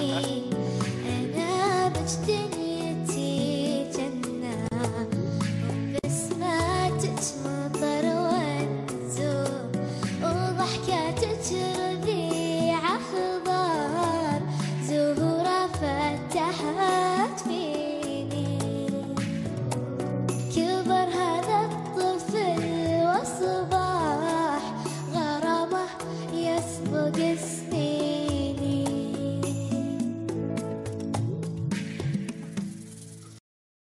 You.